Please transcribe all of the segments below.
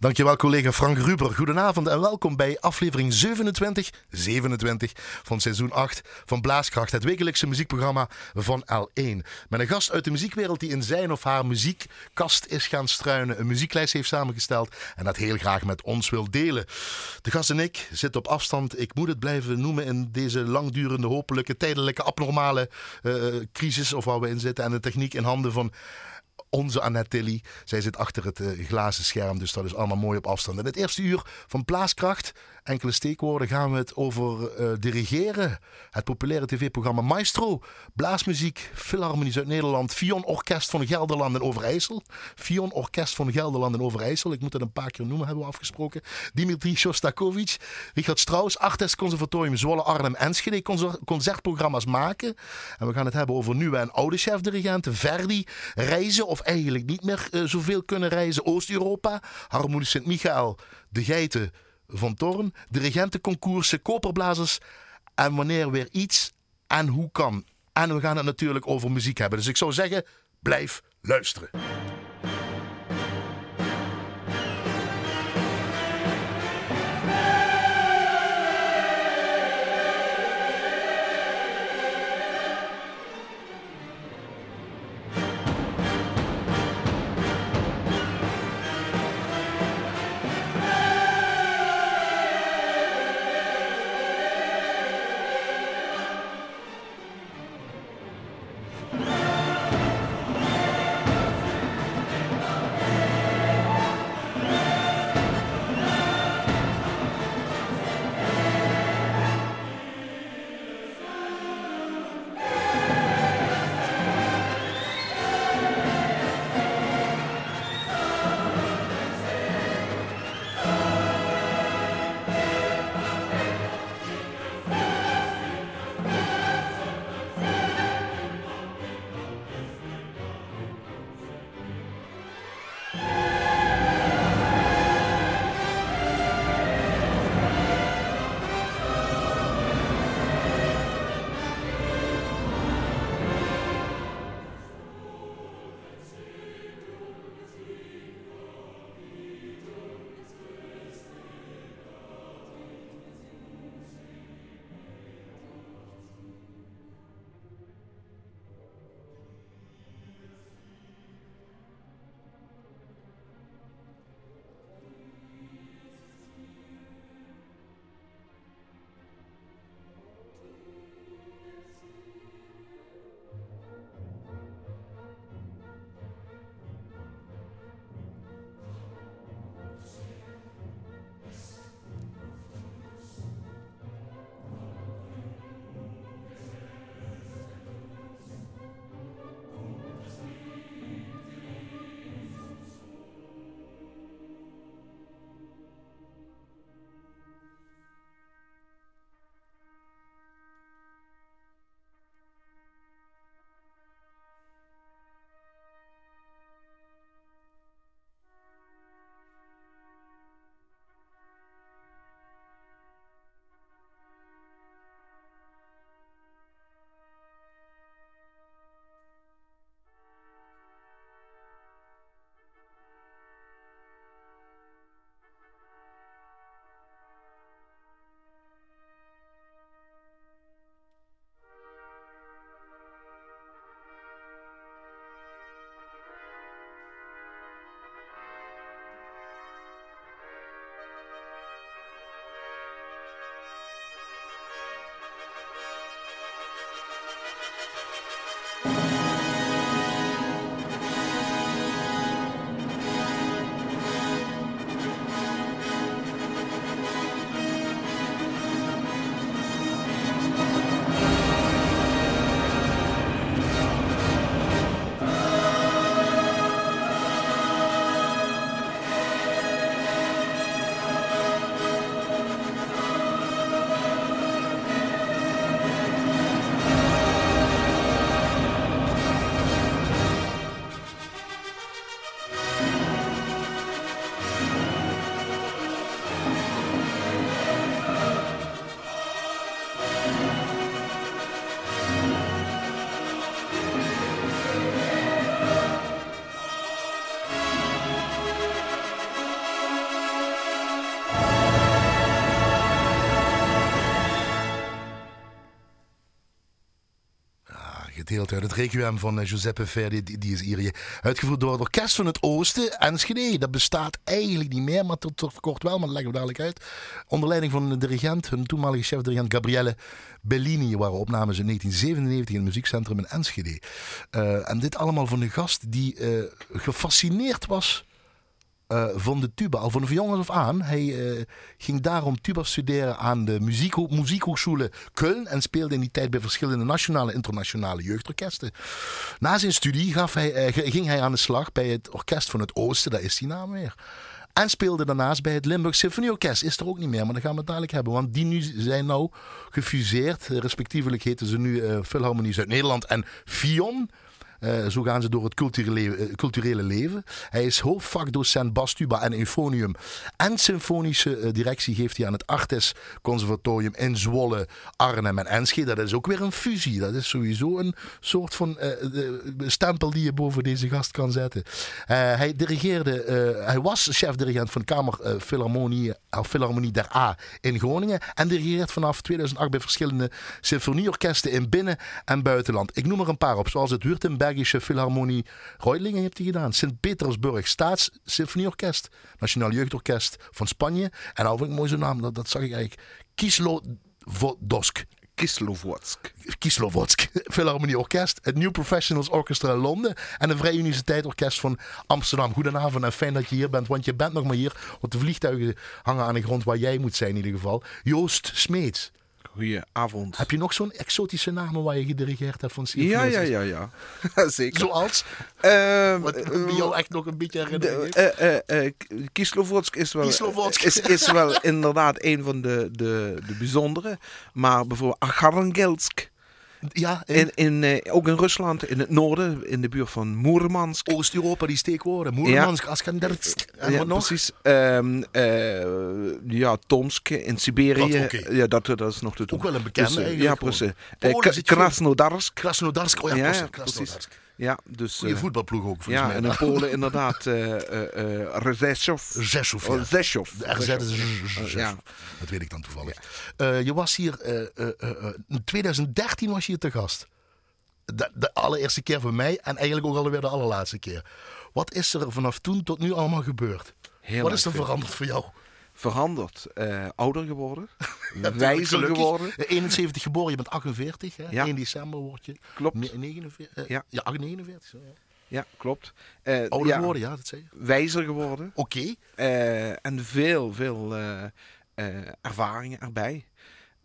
Dankjewel collega Frank Ruber. Goedenavond en welkom bij aflevering 27, 27 van seizoen 8 van Blaaskracht, het wekelijkse muziekprogramma van L1. Met een gast uit de muziekwereld die in zijn of haar muziekkast is gaan struinen, een muzieklijst heeft samengesteld en dat heel graag met ons wil delen. De gast en ik zitten op afstand, ik moet het blijven noemen in deze langdurende, hopelijke, tijdelijke, abnormale uh, crisis of waar we in zitten en de techniek in handen van onze Annette Tilly. Zij zit achter het uh, glazen scherm, dus dat is allemaal mooi op afstand. In het eerste uur van Plaaskracht, enkele steekwoorden, gaan we het over uh, dirigeren. Het populaire tv-programma Maestro, blaasmuziek, Philharmonie uit Nederland, Fion Orkest van Gelderland en Overijssel. Fion Orkest van Gelderland en Overijssel, ik moet het een paar keer noemen, hebben we afgesproken. Dimitri Shostakovich, Richard Strauss, Artes Conservatorium Zwolle, Arnhem, Enschede, concertprogramma's maken. En we gaan het hebben over nieuwe en oude chefdirigenten, Verdi, reizen of eigenlijk niet meer uh, zoveel kunnen reizen. Oost-Europa, Harmonie Sint-Michael, de Geiten van Torn, de regentenconcoursen, koperblazers en wanneer weer iets en hoe kan. En we gaan het natuurlijk over muziek hebben. Dus ik zou zeggen, blijf luisteren. Het Requiem van Giuseppe Verdi, die, is hier uitgevoerd door het Orkest van het Oosten. Enschede, dat bestaat eigenlijk niet meer, maar tot, tot kort wel, maar leggen we dadelijk uit. Onder leiding van de dirigent, hun toenmalige chef-dirigent Gabriele Bellini waren opnames in 1997 in het muziekcentrum in Enschede. Uh, en dit allemaal van een gast die uh, gefascineerd was uh, van de tuba. Al van jongens af aan. Hij uh, ging daarom tuba studeren aan de muziekho muziekhoogschule Köln. En speelde in die tijd bij verschillende nationale en internationale jeugdorkesten. Na zijn studie gaf hij, uh, ging hij aan de slag bij het Orkest van het Oosten. Daar is die naam weer. En speelde daarnaast bij het Limburg Symfonieorkest. Is er ook niet meer, maar dat gaan we het dadelijk hebben. Want die nu zijn nou gefuseerd. Respectievelijk heten ze nu Philharmonie Zuid-Nederland en Fion. Uh, zo gaan ze door het culturele, uh, culturele leven. Hij is hoofdvakdocent bastuba en euphonium. En symfonische uh, directie geeft hij aan het Artes Conservatorium in Zwolle, Arnhem en Enschede. Dat is ook weer een fusie. Dat is sowieso een soort van stempel die je boven deze gast kan zetten. hij dirigeerde, hij was chef-dirigent van Kamer Philharmonie, Philharmonie der A in Groningen. En dirigeert vanaf 2008 bij verschillende symfonieorkesten in binnen- en buitenland. Ik noem er een paar op, zoals het Württemberg Belgische Philharmonie Reutlingen heeft hij gedaan. Sint-Petersburg Staatssymfonieorkest. Nationaal Jeugdorkest van Spanje. En nou vind ik mooi zo'n naam, dat, dat zag ik eigenlijk. Kislovodsk. Kislovodsk. Kislovodsk. Philharmonie Orkest. Het New Professionals Orchestra in Londen. En het Vrije Universiteit Orkest van Amsterdam. Goedenavond en fijn dat je hier bent. Want je bent nog maar hier. Want de vliegtuigen hangen aan de grond waar jij moet zijn in ieder geval. Joost Smeets. Goedenavond. Heb je nog zo'n exotische naam waar je gedirigeerd hebt van Ja, ja, ja, ja. Zeker. Zoals? Uh, Wat uh, jou echt nog een beetje herinnering uh, uh, Kislovodsk is wel, Kislovodsk. Is, is wel inderdaad een van de, de, de bijzondere. Maar bijvoorbeeld Acharangelsk. Ja, in, in, in ook in Rusland, in het noorden, in de buurt van Moermansk. Oost-Europa, die steekwoorden. Moermansk, ja. Askandersk. En ja, wat nog? precies. Um, uh, ja, Tomsk in Siberië. Dat, okay. Ja, dat, dat is nog te doen. Ook wel een bekende dus, Ja, precies. Krasnodarsk. Krasnodarsk, oh ja, ja, precies. Krasnodarsk. Ja, dus, Goeie voetbalploeg ook, volgens ja, mij. en in Polen inderdaad uh, uh, Rzeszów. Rzeszów, ja. Oh, Rzeszów. Ja. Dat weet ik dan toevallig. Uh, je was hier, in 2013 was je hier te gast. De, de, allereerste keer voor mij en eigenlijk ook alweer de allerlaatste keer. Wat is er vanaf toen tot nu allemaal gebeurd? Heel Wat is er veranderd voor jou? Veranderd. ouder geworden. Wijzer geworden. 71 geboren, je bent 48. Hè? Ja. 1 december word je. Klopt. Ne 49, Ja. ja 49. Zo, ja. Ja, klopt. Uh, Ouder geworden, ja, dat zei je. Wijzer geworden. Oké. En veel, veel ervaringen erbij.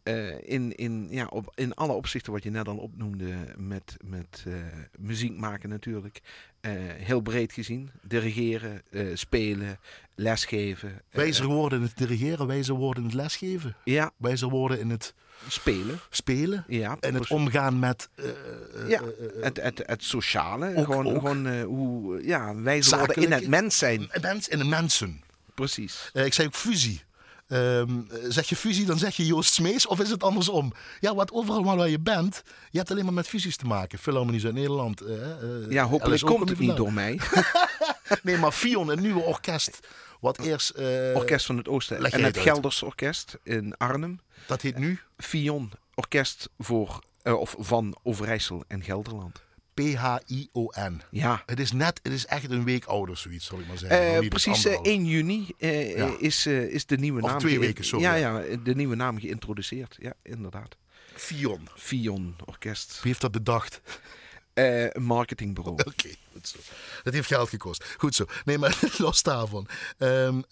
Uh, in, in, ja, op, in alle opzichten wat je net al opnoemde met, met uh, muziek maken natuurlijk. Uh, heel breed gezien. Dirigeren, spelen, lesgeven. Wijzer worden in het dirigeren, wijzer worden in het lesgeven. Ja. Wijzer worden in het spelen. Spelen. Ja, en het omgaan met... ja, het, het, het sociale. Ook, gewoon ook. gewoon hoe ja, wijzer worden in het mens zijn. Mens, in de mensen. Precies. ik zei ook fusie. Um, zeg je fusie, dan zeg je Joost Smees of is het andersom? Ja, wat overal waar je bent, je hebt alleen maar met fusies te maken. Philharmonie Zuid-Nederland. Uh, uh, ja, hopelijk LSO komt het niet door mij. nee, maar Fion, een nieuwe orkest. Wat eerst... Uh, orkest van het Oosten. En het Gelders Orkest in Arnhem. Dat heet nu? Fion, orkest voor, of van Overijssel en Gelderland. P-H-I-O-N. Ja. Het is net, het is echt een week ouder, zoiets, zal ik maar zeggen. Uh, precies, uh, 1 juni uh, ja. is, is de nieuwe of naam. twee weken, sorry. Ja, ja, de nieuwe naam geïntroduceerd. Ja, inderdaad. Fion. Fion Orkest. Wie heeft dat bedacht? een marketingbureau. Oké, okay, goed zo. Dat heeft geld gekost. Goed zo. Nee, maar los daarvan. Um,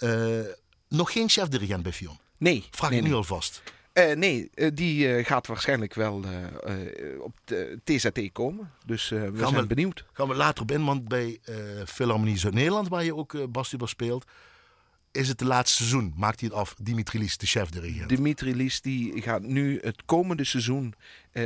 nog geen chef-dirigent bij Fion? Nee. Vraag nee, ik nu alvast. Uh, nee, uh, die uh, gaat waarschijnlijk wel op de TZT komen. Dus we gaan zijn we, benieuwd. Gaan we later op in, want bij Philharmonie Zuid-Nederland, waar je ook uh, speelt, is het de laatste seizoen. Maakt hij het af, Dimitri Lies, de chef-dirigent. Dimitri Lies die gaat nu het komende seizoen,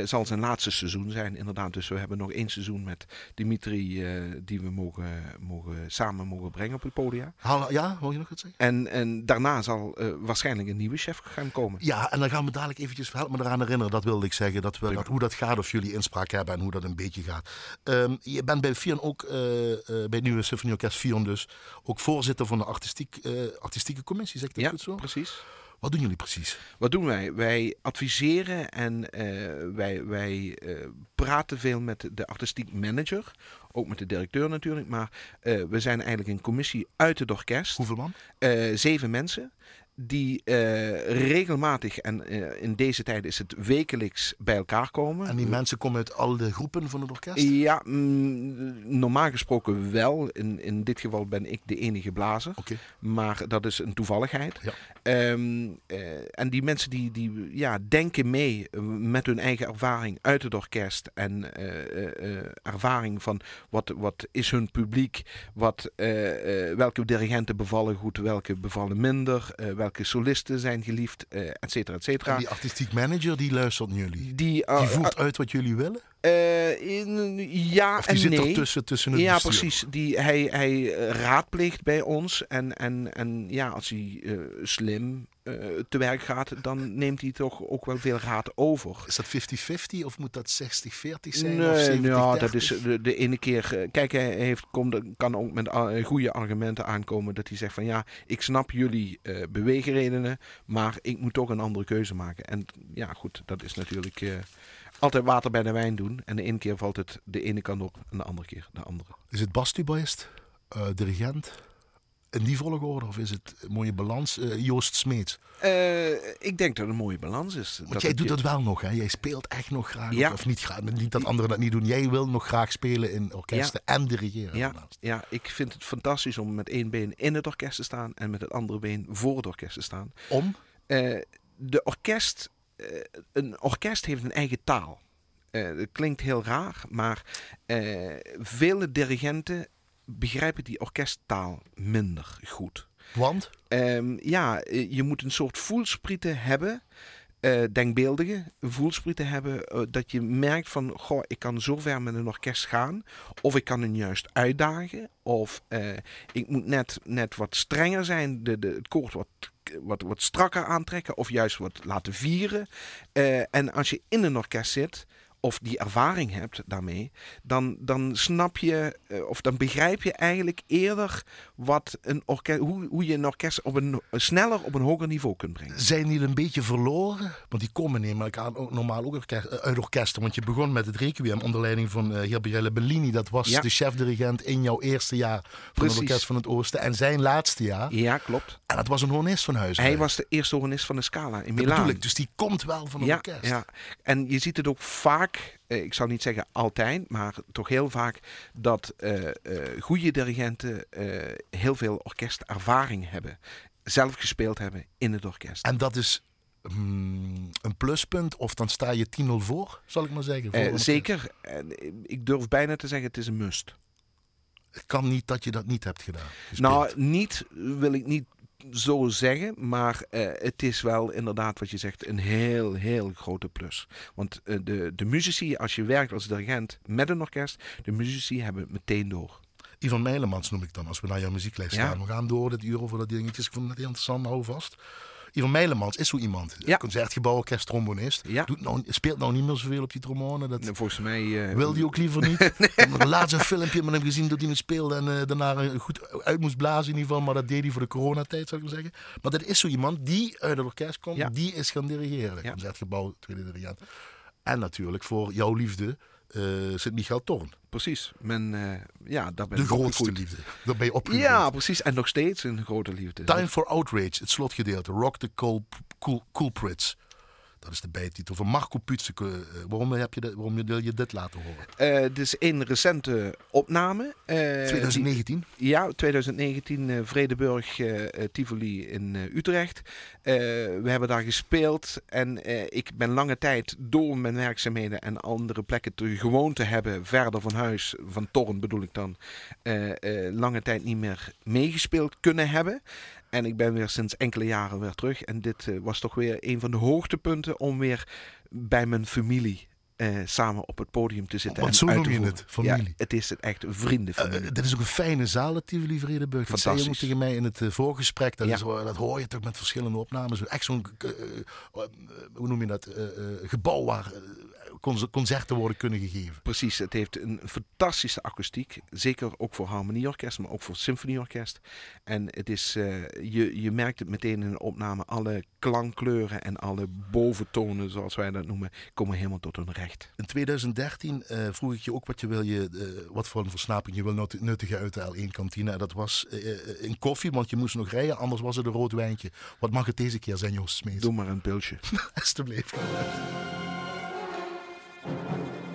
zal zijn laatste seizoen zijn inderdaad. Dus we hebben nog één seizoen met Dimitri die we mogen, mogen, samen mogen brengen op het podium. Ja, wil je nog wat zeggen? En, en daarna zal waarschijnlijk een nieuwe chef gaan komen. Ja, en dan gaan we dadelijk eventjes, help me eraan herinneren, dat wilde ik zeggen. Dat we, dat, hoe dat gaat, of jullie inspraak hebben en hoe dat een beetje gaat. Um, je bent bij Fion ook, uh, uh, bij het nieuwe Symfonieorkest Fion dus, ook voorzitter van de artistiek, uh, artistieke commissie, zeg ik dat ja, goed zo? precies. Wat doen jullie precies? Wat doen wij? Wij adviseren en eh, wij, wij eh, praten veel met de artistiek manager. Ook met de directeur natuurlijk. Maar eh, we zijn eigenlijk een commissie uit het orkest. Hoeveel man? Zeven mensen. Die eh, regelmatig, en eh, in deze tijd is het wekelijks bij elkaar komen. En die mensen komen uit al de groepen van het orkest? Ja, mm, normaal gesproken wel. In, in dit geval ben ik de enige blazer. Maar dat is een toevalligheid. Ja. Ehm, eh, en die mensen die, die ja, denken mee met hun eigen ervaring uit het orkest. En ervaring van wat, wat is hun publiek. Wat, welke dirigenten bevallen goed, welke bevallen minder. Welke solisten zijn geliefd, eh et cetera, et cetera. En die artistiek manager die luistert naar jullie? Die, eh, Die voert uit wat jullie willen? eh, in- ja Of die en zit nee. ertussen tussen het Ja, bestuur? precies. Die, hij, hij eh, raadpleegt bij ons. En, en, en ja, als hij eh, slim eh, te werk gaat, dan neemt hij toch ook wel veel raad over. Is dat 50-50 of moet dat 60-40 zijn? Nee, of 70 ja, dat is de, de ene keer. eh, Kijk, hij heeft, komt, kan ook met eh, goede argumenten aankomen. Dat hij zegt van ja, ik snap jullie eh, beweegredenen, maar ik moet toch een andere keuze maken. En ja, goed, dat is natuurlijk eh, altijd water bij de wijn doen. En de ene keer valt het de ene kant op en de andere keer de andere. Is het bastubaist, eh, dirigent, in die volgorde? Of is het een mooie balans? Eh, Joost Smeets. Eh, ik denk dat het een mooie balans is. Want jij het doet je- dat wel nog, hè? Jij speelt echt nog graag. Ja. Of niet graag, niet dat anderen dat niet doen. Jij wil nog graag spelen in orkesten en dirigeren. Ja, daarnaast. ja, ik vind het fantastisch om met één been in het orkest te staan en met het andere been voor het orkest te staan. Om? Eh, de orkest, een orkest heeft een eigen taal. Dat klinkt heel raar, maar vele dirigenten begrijpen die orkesttaal minder goed. Want? Ehm, ja, eh, je moet een soort voelsprieten hebben. eh, denkbeeldige voelsprieten hebben. eh, dat je merkt van, goh, ik kan zo ver met een orkest gaan. Of ik kan hen juist uitdagen. Of ik moet net, net wat strenger zijn. De, de, het koord wat, wat, wat strakker aantrekken. Of juist wat laten vieren. En als je in een orkest zit... Of die ervaring hebt daarmee, dan, dan snap je, eh, of dan begrijp je eigenlijk eerder wat een orkest, hoe, hoe je een orkest op een, sneller op een hoger niveau kunt brengen. Zijn die een beetje verloren? Want die komen neem ik aan ook normaal ook orkest, eh, uit orkesten. Want je begon met het Requiem onder leiding van eh Gabriele Bellini. Dat was Ja. de chef-dirigent in jouw eerste jaar van Precies. het Orkest van het Oosten. En zijn laatste jaar. Ja, klopt. En dat was een hornist van huis. Hij was de eerste organist van de Scala in Milaan. Dus die komt wel van een ja, orkest. ja, en je ziet het ook vaak, eh, ik zal niet zeggen altijd, maar toch heel vaak, dat eh, eh, goede dirigenten heel veel orkestervaring hebben. Zelf gespeeld hebben in het orkest. En dat is hmm, een pluspunt. Of dan sta je 10-0 voor, zal ik maar zeggen. Eh, zeker, en ik durf bijna te zeggen, het is een must. Het kan niet dat je dat niet hebt gedaan. gespeeld. Nou, niet wil ik niet zo zeggen, maar eh, het is wel inderdaad wat je zegt een heel, heel grote plus. Want eh, de, de muzici, als je werkt als dirigent met een orkest, de muzici hebben het meteen door. Ivan Meilemans noem ik dan, als we naar jouw muzieklijst Ja. gaan. We gaan door dit uur over dat dingetjes. Ik vond het heel interessant, hou vast. Ivan Meilemans is zo iemand. Ja. Concertgebouw, orkest, trombonist. Ja. Doet nou, speelt nou niet meer zoveel op die trombone. Dat En volgens mij... eh, wil hij ook liever niet. Ik heb nog laatst een filmpje met hem gezien dat hij het speelde. En eh, daarna goed uit moest blazen in ieder geval. Maar dat deed hij voor de coronatijd, zou ik maar zeggen. Maar dat is zo iemand die uit het orkest komt. Ja. Die is gaan dirigeren. Concertgebouw, tweede dirigent. En natuurlijk voor jouw liefde, eh Sint-Michael Torn. Precies. Men, eh, ja, daar ben De grootste liefde. Daar ben je opgegroeid. Ja, precies. En nog steeds een grote liefde. Time for Outrage, het slotgedeelte. Rock the Cul Cul Culprits. Dat is de bijtitel van Marco Putzeke. Eh, waarom, heb je dit, waarom wil je dit laten horen? Eh, dit is een recente opname. eh, die- 2019. Ja, 2019 eh, Vredeburg eh, eh, Tivoli in eh, Utrecht. Eh, we hebben daar gespeeld en eh, ik ben lange tijd door mijn werkzaamheden en andere plekken te gewoon te hebben, verder van huis, van Torn bedoel ik dan, eh, eh, lange tijd niet meer meegespeeld kunnen hebben. En ik ben weer sinds enkele jaren weer terug. En dit eh, was toch weer een van de hoogtepunten om weer bij mijn familie eh, samen op het podium te zitten. Want zo noem je het, familie. Ja, het is echt een vriendenfamilie. Eh, dit is ook een fijne zaal, het Tivoli Vredenburg. Dat zei je ook tegen mij in het voorgesprek. Dat, Ja. is, dat hoor je toch met verschillende opnames. Echt zo'n, hoe noem je dat, gebouw waar concerten worden kunnen gegeven. Precies, het heeft een fantastische akoestiek. Zeker ook voor harmonieorkest, maar ook voor symfonieorkest. En het is, eh, je, je merkt het meteen in de opname. Alle klankkleuren en alle boventonen, zoals wij dat noemen, komen helemaal tot hun recht. In 2013 eh, vroeg ik je ook wat, je wil je, eh, wat voor een versnaping je wil nut- nuttigen uit de L1-kantine. En dat was een koffie, want je moest nog rijden, anders was het een rood wijntje. Wat mag het deze keer zijn, Joost Smeets? Doe maar een pilsje. Alsjeblieft. Je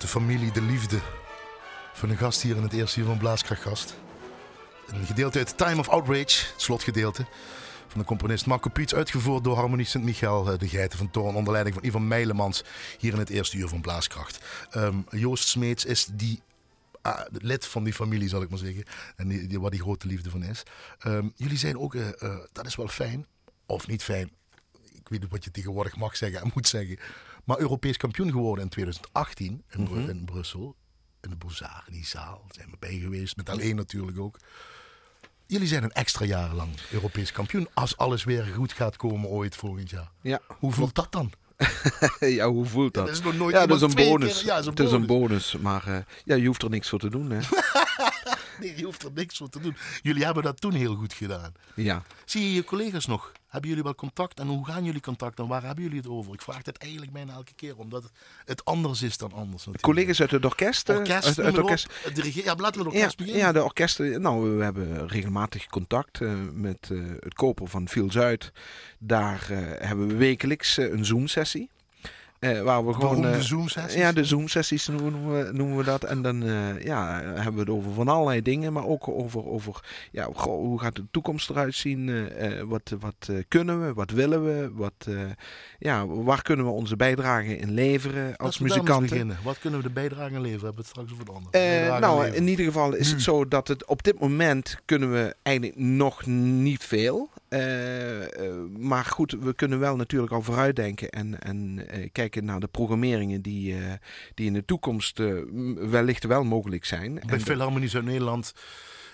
de familie, de liefde van een gast hier in het eerste uur van Blaaskrachtgast. Een gedeelte uit Time of Outrage, het slotgedeelte. Van de componist Marco Piets, uitgevoerd door Harmonie Sint-Michael, eh, de Geiten van Toorn, onder leiding van Ivan Meilemans, hier in het eerste uur van Blaaskracht. Ehm, Joost Smeets is die ah, lid van die familie, zal ik maar zeggen. En die, die, waar die grote liefde van is. Ehm, jullie zijn ook, eh, eh, dat is wel fijn, of niet fijn. Ik weet niet wat je tegenwoordig mag zeggen en moet zeggen. Maar Europees kampioen geworden in 2018 in, Bru- in Brussel. In de Bozar, in die zaal. Zijn we bij geweest. Met alleen natuurlijk ook. Jullie zijn een extra jaar lang Europees kampioen. Als alles weer goed gaat komen ooit volgend jaar. Ja. Hoe voelt dat dan? ja, hoe voelt dat? Dat is nog nooit ja, dat is een bonus. keer- ja, is een het is een bonus. bonus, maar eh, ja, je hoeft er niks voor te doen. Hè? Nee, je hoeft er niks voor te doen. Jullie hebben dat toen heel goed gedaan. ja. Zie je je collega's nog hebben jullie wel contact en hoe gaan jullie contact en waar hebben jullie het over? Ik vraag het eigenlijk bijna elke keer, omdat het anders is dan anders. Natuurlijk. Collega's uit het orkest. eh, Orkest, uit, maar orkest. op. De ja, laten we het Ja, orkest beginnen. ja, de orkesten. Nou, we hebben regelmatig contact eh, met eh, het koper van Viel Zuid. Daar eh, hebben we wekelijks eh, een Zoom-sessie. Eh, waar we gewoon. Waarom eh, de Zoom-sessies? ja, de Zoom-sessies noemen we, noemen we dat. En dan eh, ja, hebben we het over van allerlei dingen. Maar ook over, over ja, goh, hoe gaat de toekomst eruit zien? wat wat kunnen we? Wat willen we? Wat, ja, waar kunnen we onze bijdrage in leveren als we muzikanten? Wat kunnen we de bijdrage leveren? We hebben het straks over de andere. Nou, leveren. in ieder geval is het zo dat het op dit moment kunnen we eigenlijk nog niet veel. Eh, eh, maar goed, we kunnen wel natuurlijk al vooruitdenken en, en eh, kijken naar de programmeringen die, die in de toekomst wellicht wel mogelijk zijn. Bij Philharmonie Zuid-Nederland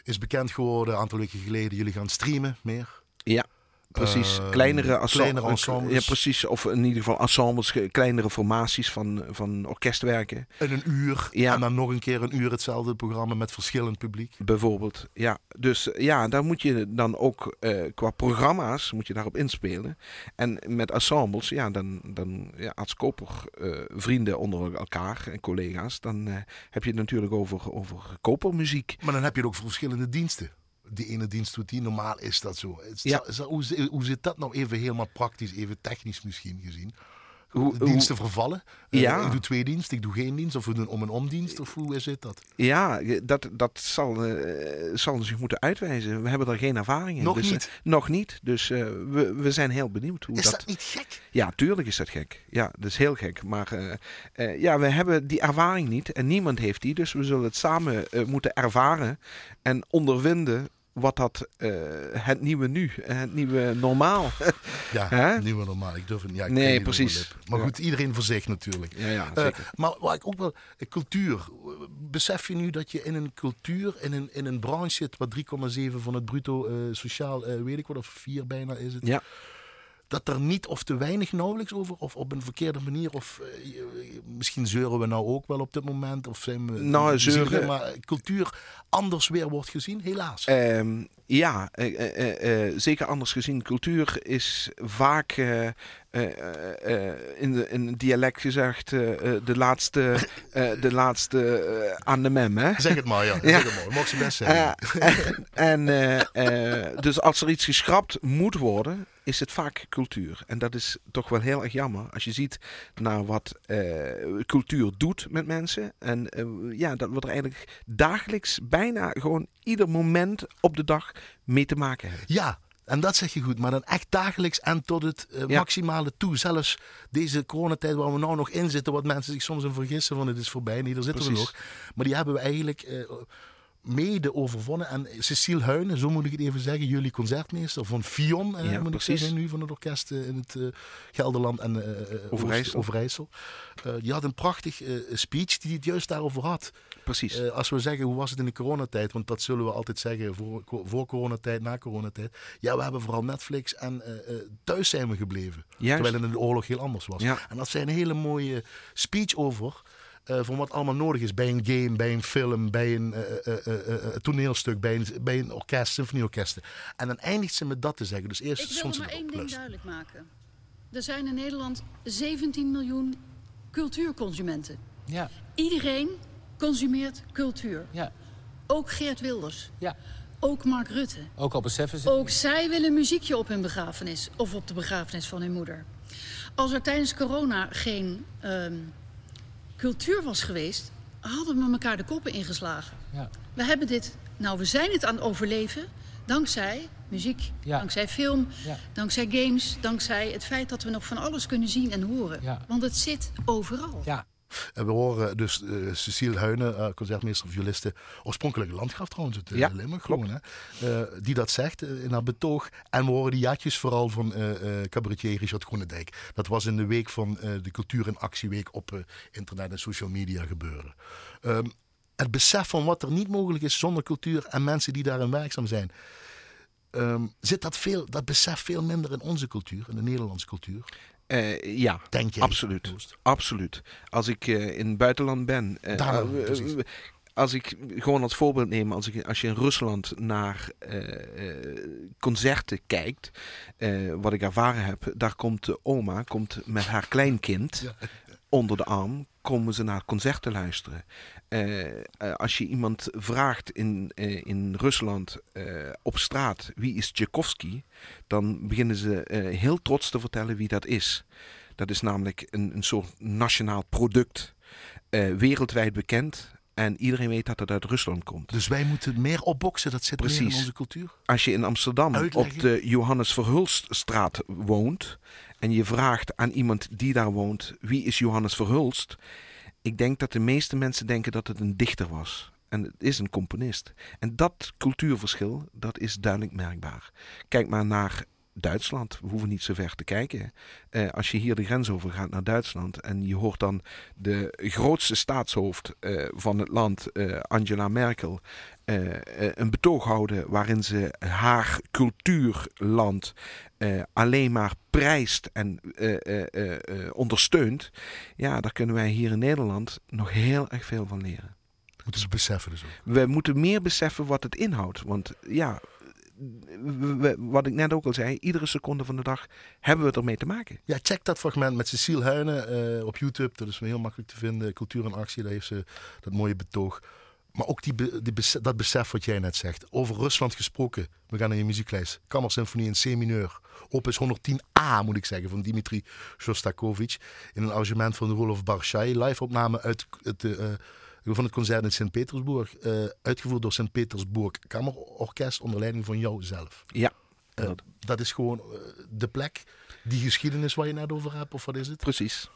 is bekend geworden een aantal weken geleden. Jullie gaan streamen meer. Ja, precies. Eh, kleinere, kleinere ensembles. Ja, precies. Of in ieder geval ensembles, kleinere formaties van, van orkestwerken. In een uur. Ja. En dan nog een keer een uur hetzelfde programma met verschillend publiek. Bijvoorbeeld, ja. Dus eh, ja, daar moet je dan ook eh, qua programma's moet je daarop inspelen. En met ensembles, ja, dan, dan ja, als koper vrienden onder elkaar en collega's, dan heb je het natuurlijk over, over kopermuziek. Maar dan heb je het ook voor verschillende diensten. Die ene dienst doet die. Normaal is dat zo. Ja. hoe, hoe zit dat nou even helemaal praktisch, even technisch misschien gezien? Hoe- diensten vervallen. Eh, Ja. Ik doe twee diensten, ik doe geen dienst. Of we doen om en om dienst. Of hoe zit dat? Ja, dat, dat zal, eh, zal zich moeten uitwijzen. We hebben daar geen ervaring in. Nog Dus, eh, niet. nog niet. Dus we, we zijn heel benieuwd hoe Is dat... dat niet gek? Ja, tuurlijk is dat gek. Ja, dat is heel gek. Maar ja, we hebben die ervaring niet en niemand heeft die. Dus we zullen het samen moeten ervaren en ondervinden wat dat eh, het nieuwe nu, het nieuwe normaal. Ja, niet meer normaal. Ik durf het niet. Ja, Nee, precies. Maar Ja. goed, iedereen voor zich natuurlijk. ja, ja, Eh, maar waar ik ook wel, eh, cultuur. Besef je nu dat je in een cultuur, in een, in een branche zit, wat 3,7 van het bruto sociaal, weet ik wat, of 4 bijna is het. Ja. Dat er niet of te weinig nauwelijks over, of op een verkeerde manier, of eh, misschien zeuren we nou ook wel op dit moment, of zijn we. Nou, zeuren- Maar cultuur anders weer wordt gezien, helaas. Ehm, ja, eh, eh, zeker anders gezien. Cultuur is vaak eh, eh, eh, in, de, in het dialect gezegd de laatste, de laatste aan de mem. Hè? Zeg het maar, ja. Ja. Zeg het maar. Mag ze best zeggen. En dus als er iets geschrapt moet worden, is het vaak cultuur. En dat is toch wel heel erg jammer. Als je ziet naar wat cultuur doet met mensen. En ja, dat we er eigenlijk dagelijks, bijna gewoon ieder moment op de dag mee te maken hebben. Ja, en dat zeg je goed, maar dan echt dagelijks en tot het eh, Ja. maximale toe. Zelfs deze coronatijd waar we nou nog in zitten, wat mensen zich soms in vergissen van het is voorbij. Nee, daar zitten we nog. Maar die hebben we eigenlijk eh, mede overwonnen. En Cecile Huinen, zo moet ik het even zeggen, jullie concertmeester van Fion, eh, Ja, moet ik zeggen, nu van het orkest eh, in het eh, Gelderland en eh, Overijssel. Oost- Overijssel. Die had een prachtig speech die het juist daarover had. Precies. Als we zeggen, hoe was het in de coronatijd? Want dat zullen we altijd zeggen, voor, voor coronatijd, na coronatijd. Ja, we hebben vooral Netflix en thuis zijn we gebleven. Juist. Terwijl het in de oorlog heel anders was. Ja. En dat zijn een hele mooie speech over... eh, van wat allemaal nodig is bij een game, bij een film, bij een eh, eh, eh, eh, eh, toneelstuk, bij een, bij een orkest, symfonieorkesten. En dan eindigt ze met dat te zeggen. Dus eerst Ik wil maar één ding duidelijk maken. Er zijn in Nederland 17 miljoen cultuurconsumenten. Ja, Iedereen consumeert cultuur. ja, Ook Geert Wilders. ja. Ook Mark Rutte. Ook al beseffen ze. Ook zij willen muziekje op hun begrafenis. Of op de begrafenis van hun moeder. Als er tijdens corona geen ehm, cultuur was geweest... hadden we elkaar de koppen ingeslagen. Ja, We hebben dit... Nou, we zijn het aan het overleven... dankzij muziek, Ja. dankzij film... ja, Dankzij games, dankzij het feit dat we nog van alles kunnen zien en horen. Want het zit overal. En we horen dus eh, Cecile Huinen, eh, concertmeester violiste, oorspronkelijke landgraf trouwens, het uh, Ja, Limburg gewoon, hè, eh, die dat zegt eh, in haar betoog. En we horen die jaartjes vooral van eh, eh, cabaretier Richard Groenendijk. Dat was in de week van eh, de Cultuur in Actieweek op eh, internet en social media gebeuren. Ehm, het besef van wat er niet mogelijk is zonder cultuur en mensen die daarin werkzaam zijn. ehm, zit dat, veel, dat besef veel minder in onze cultuur, in de Nederlandse cultuur? Eh, ja, Denk absoluut. Absoluut. Als ik eh, in het buitenland ben. eh, als ik gewoon als voorbeeld neem, als, ik, als je in Rusland naar concerten kijkt, wat ik ervaren heb, daar komt de oma komt met haar kleinkind onder de arm, komen ze naar concerten luisteren. Eh, eh, als je iemand vraagt in, eh, in Rusland op straat wie is Tchaikovsky, dan beginnen ze heel trots te vertellen wie dat is. Dat is namelijk een, een soort nationaal product, wereldwijd bekend. En iedereen weet dat het uit Rusland komt. Dus wij moeten meer opboksen, dat zit meer in Precies. onze cultuur. Als je in Amsterdam Uitleggen. op de Johannes Verhulststraat woont en je vraagt aan iemand die daar woont wie is Johannes Verhulst, ik denk dat de meeste mensen denken dat het een dichter was. En het is een componist. En dat cultuurverschil, dat is duidelijk merkbaar. Kijk maar naar Duitsland. We hoeven niet zo ver te kijken. Eh, als je hier de grens over gaat naar Duitsland en je hoort dan de grootste staatshoofd eh, van het land, eh, Angela Merkel, eh, eh, een betoog houden waarin ze haar cultuurland eh, alleen maar prijst en ondersteunt. Ja, daar kunnen wij hier in Nederland nog heel erg veel van leren. Moeten ze beseffen dus ook. We moeten meer beseffen wat het inhoudt. Want ja, we- wat ik net ook al zei, iedere seconde van de dag hebben we ermee te maken. Ja, check dat fragment met Cecile Huynen eh, op YouTube. Dat is heel makkelijk te vinden. Cultuur en actie, daar heeft ze dat mooie betoog. Maar ook die, dat besef wat jij net zegt. Over Rusland gesproken. We gaan naar je muzieklijst. Kammersymfonie in C-mineur. Opus 110a moet ik zeggen. Van Dimitri Shostakovich. In een arrangement van Rolof Barshai. Live opname uit het, eh, van het concert in Sint-Petersburg. eh, uitgevoerd door Sint-Petersburg Kammerorkest onder leiding van jou zelf. Ja, Eh, Dat- is gewoon eh, de plek, die geschiedenis waar je net over hebt, of wat is het? precies.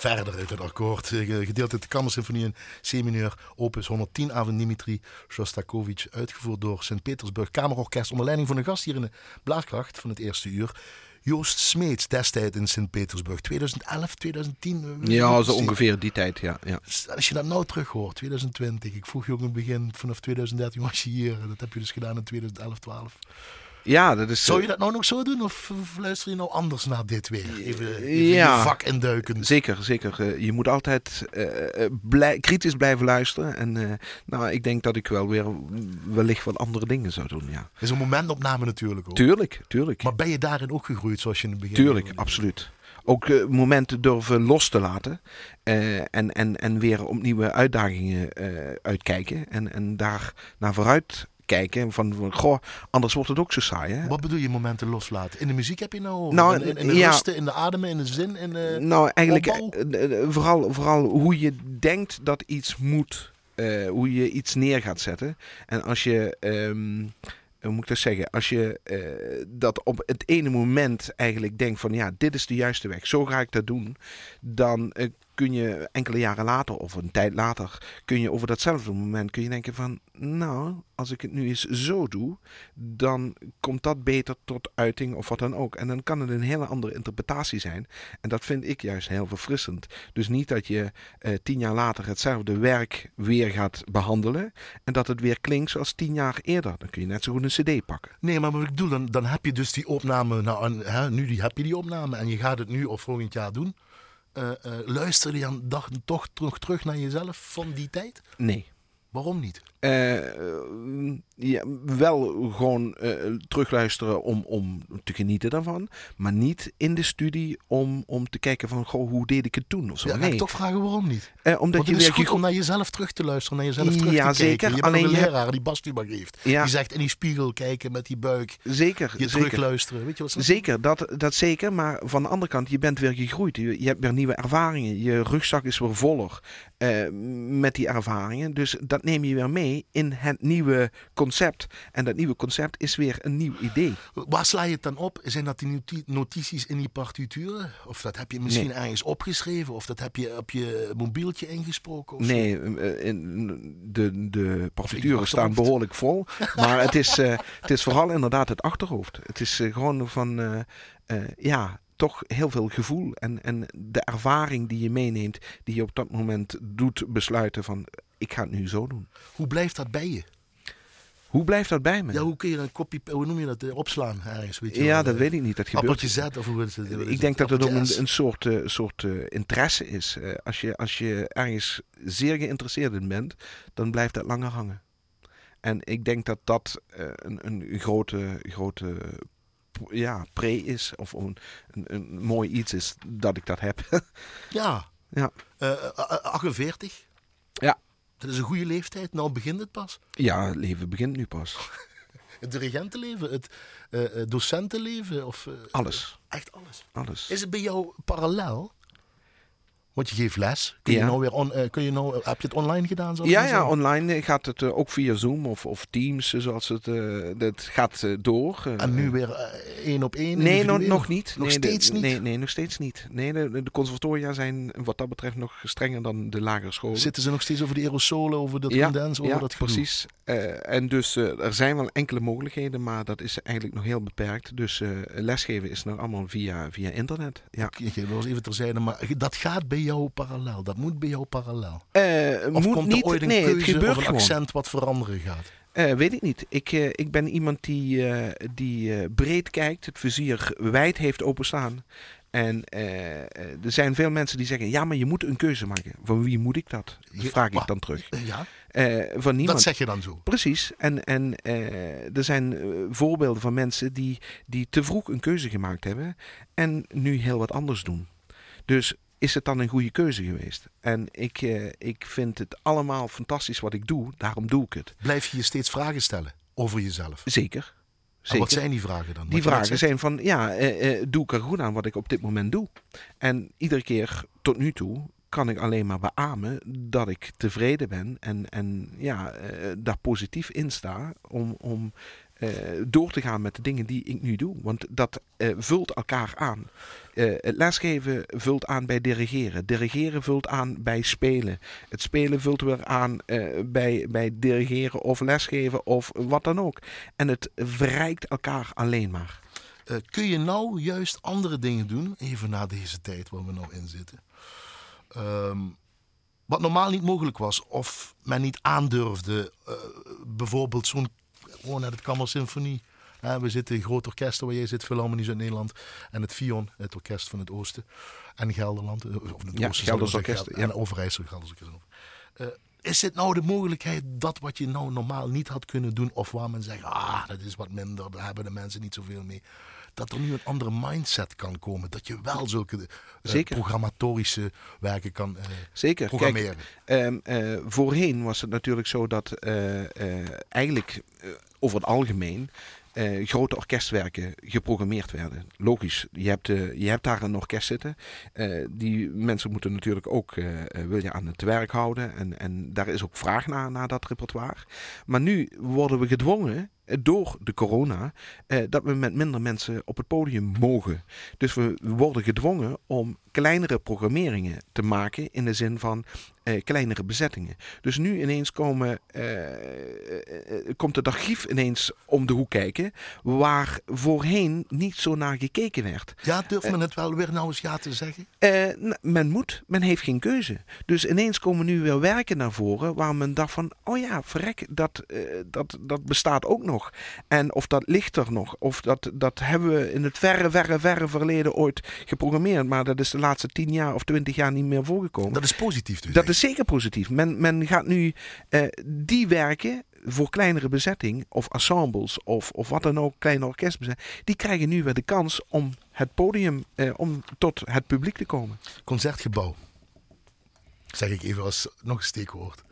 Verder uit het akkoord. Eh, gedeeld uit de Kammersymfonie in C-mineur, opus 110 van Dimitri Shostakovich, uitgevoerd door Sint-Petersburg Kamerorkest onder leiding van een gast hier in de Blaarkracht van het eerste uur. Joost Smeets, destijds in Sint-Petersburg, 2011, 2010. Ja, zo ongeveer die tijd, ja, ja. Als je dat nou terug hoort, 2020, ik vroeg je ook in het begin, vanaf 2013 was je hier. Dat heb je dus gedaan in 2011, 12. Ja, dat is... Zou je eh, dat nou nog zo doen of luister je nou anders naar dit weer? Even, even Ja. je vak induiken. Zeker, zeker. Eh, je moet altijd eh, eh, blij- kritisch blijven luisteren. En eh, nou, ik denk dat ik wel weer wellicht wat andere dingen zou doen, ja. is een momentopname natuurlijk ook. Tuurlijk, tuurlijk. Maar ben je daarin ook gegroeid zoals je in het begin... Tuurlijk, absoluut. Ook eh, momenten durven los te laten. eh, en, en, en weer op nieuwe uitdagingen eh, uitkijken. En, en daar naar vooruit kijken. Van, goh, anders wordt het ook zo saai. Hè? Wat bedoel je momenten loslaten? In de muziek heb je nou... Nou, in, in, de ja. rusten, in de ademen, in de zin, in de... Nou, eigenlijk opbouw? eh, eh, vooral, vooral hoe je denkt dat iets moet. eh, hoe je iets neer gaat zetten. En als je, ehm, hoe moet ik dat zeggen? Als je eh, dat op het ene moment eigenlijk denkt van ja, dit is de juiste weg. Zo ga ik dat doen. Dan eh, kun je enkele jaren later of een tijd later kun je over datzelfde moment kun je denken van nou, als ik het nu eens zo doe, dan komt dat beter tot uiting of wat dan ook. En dan kan het een hele andere interpretatie zijn. En dat vind ik juist heel verfrissend. Dus niet dat je eh, tien jaar later hetzelfde werk weer gaat behandelen en dat het weer klinkt zoals tien jaar eerder. Dan kun je net zo goed een cd pakken. Nee, maar wat ik bedoel, dan, heb je dus die opname... Nou, hè, nu die, heb je die opname en je gaat het nu of volgend jaar doen. Eh, eh, luister je dan dag, toch nog terug naar jezelf van die tijd? Nee. Waarom niet? Eh, ja, wel gewoon eh, terugluisteren om, om te genieten daarvan. Maar niet in de studie om, om te kijken van goh, hoe deed ik het toen of zo. Ja, nee. ik toch vragen waarom niet. Eh, omdat Want je is goed om naar jezelf terug te luisteren, naar jezelf terug Ja, te zeker. kijken. Je bent Alleen een je leraar die Bas Tuba geeft. Ja. Die zegt in die spiegel kijken met die buik. Zeker, Je zeker. terugluisteren. Weet je wat ze Zeker, dat, dat zeker. Maar van de andere kant, je bent weer gegroeid. Je, je hebt weer nieuwe ervaringen. Je rugzak is weer voller eh, met die ervaringen. Dus dat neem je weer mee in het nieuwe concept. En dat nieuwe concept is weer een nieuw idee. Waar sla je het dan op? Zijn dat die noti- notities in die partituren? Of dat heb je misschien Nee. ergens opgeschreven? Of dat heb je op je mobieltje ingesproken? Of? Nee, eh, in de, de partituren staan behoorlijk vol. Maar het is, eh, het is vooral inderdaad het achterhoofd. Het is eh, gewoon van, eh, eh, ja, toch heel veel gevoel. En, en de ervaring die je meeneemt, die je op dat moment doet besluiten van, ik ga het nu zo doen. Hoe blijft dat bij je? Hoe blijft dat bij me? Ja, hoe kun je een kopie, hoe noem je dat, eh, opslaan ergens? Weet je Ja, wel? dat Eh, weet ik niet. Dat gebeurt. Appeltje Z of hoe is het? Ik denk dat het ook een, een soort, eh, soort interesse is. Als, je, als je ergens zeer geïnteresseerd in bent, dan blijft dat langer hangen. En ik denk dat dat een, een grote, grote ja, pre is. Of een, een, een mooi iets is dat ik dat heb. Ja. Ja. Eh, eh, eh, 48? Ja. Dat is een goede leeftijd. Nou begint het pas. ja, het leven begint nu pas. Het dirigentenleven, het eh, eh, docentenleven of... eh, Alles. Echt alles. Alles. Is het bij jou parallel? Want je geeft les. Kun je Ja. nou weer on, eh, kun je nou, heb je het online gedaan? ik Ja, ja, online gaat het eh, ook via Zoom of, of Teams, eh, zoals het, eh, dat gaat eh, door. eh. En nu weer eh, één op één? Nee, nog, niet. Nog nee, de- steeds niet? Nee, nee, nog steeds niet. Nee, de, de conservatoria zijn wat dat betreft nog strenger dan de lagere scholen. Zitten ze nog steeds over de aerosolen, over dat ja, condens, over ja, dat gedoe? precies. Eh, en dus eh, er zijn wel enkele mogelijkheden, maar dat is eigenlijk nog heel beperkt. Dus eh, lesgeven is nog allemaal via, via internet. Ja. Ik- ik- Dat was even terzijde, maar dat gaat bij jou parallel. Dat moet bij jou parallel. Eh, Of moet komt niet, er ooit een nee, keuze of een gewoon. accent wat veranderen gaat? Eh, weet ik niet. Ik, eh, ik ben iemand die, die breed kijkt, het vizier wijd heeft openstaan. En er zijn veel mensen die zeggen: ja, maar je moet een keuze maken. Van wie moet ik dat? Dat vraag ik dan terug. Ja, van niemand. dat zeg je dan zo. Precies. En, en er zijn voorbeelden van mensen die, die te vroeg een keuze gemaakt hebben en nu heel wat anders doen. Dus is het dan een goede keuze geweest? En ik, eh, ik vind het allemaal fantastisch wat ik doe, daarom doe ik het. Blijf je je steeds vragen stellen over jezelf? Zeker. En Zeker. wat zijn die vragen dan? Die vragen zijn van, ja, eh, eh, doe ik er goed aan wat ik op dit moment doe? En iedere keer tot nu toe kan ik alleen maar beamen dat ik tevreden ben en, en ja, eh, daar positief in sta om, om door te gaan met de dingen die ik nu doe. Want dat vult elkaar aan. het lesgeven vult aan bij dirigeren. Dirigeren vult aan bij spelen. Het spelen vult weer aan bij, bij dirigeren of lesgeven of wat dan ook. En het verrijkt elkaar alleen maar. kun je nou juist andere dingen doen, even na deze tijd waar we nou in zitten? Ehm, wat normaal niet mogelijk was, of men niet aandurfde. Bijvoorbeeld zo'n, gewoon naar het Kammersymfonie. We zitten in groot orkest waar jij zit, Philharmonie uit Nederland. En het Fion, het orkest van het Oosten. En Gelderland, eh, of het ja, Oosten. Gelders orkest. Ja. En Overijssel, Gelders orkest. Uh, is dit nou de mogelijkheid dat wat je nou normaal niet had kunnen doen, of waar men zegt, ah, dat is wat minder, daar hebben de mensen niet zoveel mee dat er nu een andere mindset kan komen. Dat je wel zulke uh, programmatorische werken kan uh, Zeker. programmeren. Kijk, uh, voorheen was het natuurlijk zo dat eigenlijk over het algemeen uh, grote orkestwerken geprogrammeerd werden. Logisch, je hebt, uh, je hebt daar een orkest zitten. Uh, die mensen moeten natuurlijk ook, wil je aan het werk houden. En, en daar is ook vraag naar, naar dat repertoire. Maar nu worden we gedwongen door de corona, eh, dat we met minder mensen op het podium mogen. Dus we worden gedwongen om kleinere programmeringen te maken in de zin van eh, kleinere bezettingen. Dus nu ineens komen, eh, eh, komt het archief ineens om de hoek kijken, waar voorheen niet zo naar gekeken werd. Ja, durft men het wel weer nou eens ja te zeggen? men moet, men heeft geen keuze. Dus ineens komen nu weer werken naar voren waar men dacht van, oh ja, verrek, dat, dat, dat bestaat ook nog. En of dat ligt er nog, of dat, dat hebben we in het verre, verre, verre verleden ooit geprogrammeerd, maar dat is de laatste tien jaar of twintig jaar niet meer voorgekomen. Dat is positief dus? Dat is zeker positief. Men, men gaat nu uh, die werken voor kleinere bezetting, of ensembles, of, of wat dan ook, kleine orkestbezetting, die krijgen nu weer de kans om het podium, uh, om tot het publiek te komen. Concertgebouw. Zeg ik even als nog een steekwoord.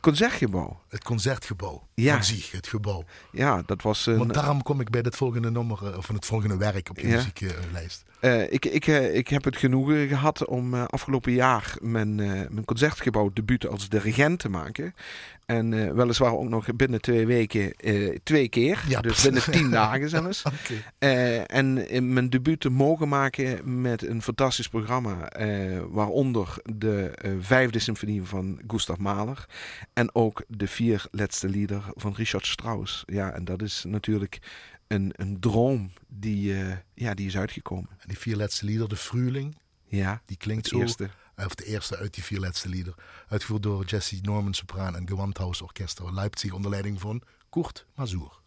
Concertgebouw. Het concertgebouw. Ja. Zich, het gebouw. Ja, dat was een... Want daarom kom ik bij het volgende nummer, eh, of het volgende werk op je muzieklijst. Uh, ik, ik, uh, ik heb het genoegen gehad om uh, afgelopen jaar mijn, mijn concertgebouw debuut als dirigent te maken. En weliswaar ook nog binnen twee weken twee keer. Ja, dus binnen tien dagen zelfs. okay. en mijn debuut te mogen maken met een fantastisch programma. waaronder de vijfde symfonie van Gustav Mahler. En ook de vier laatste lieder van Richard Strauss. Ja, en dat is natuurlijk een, een droom die, ja, die is uitgekomen. En die vier laatste lieder, de Fruling, ja, die klinkt zo. Eerste. Of de eerste uit die vier laatste lieder. Uitgevoerd door Jesse Norman Sopraan en Gewandhaus Orchester Leipzig onder leiding van Kurt Mazur.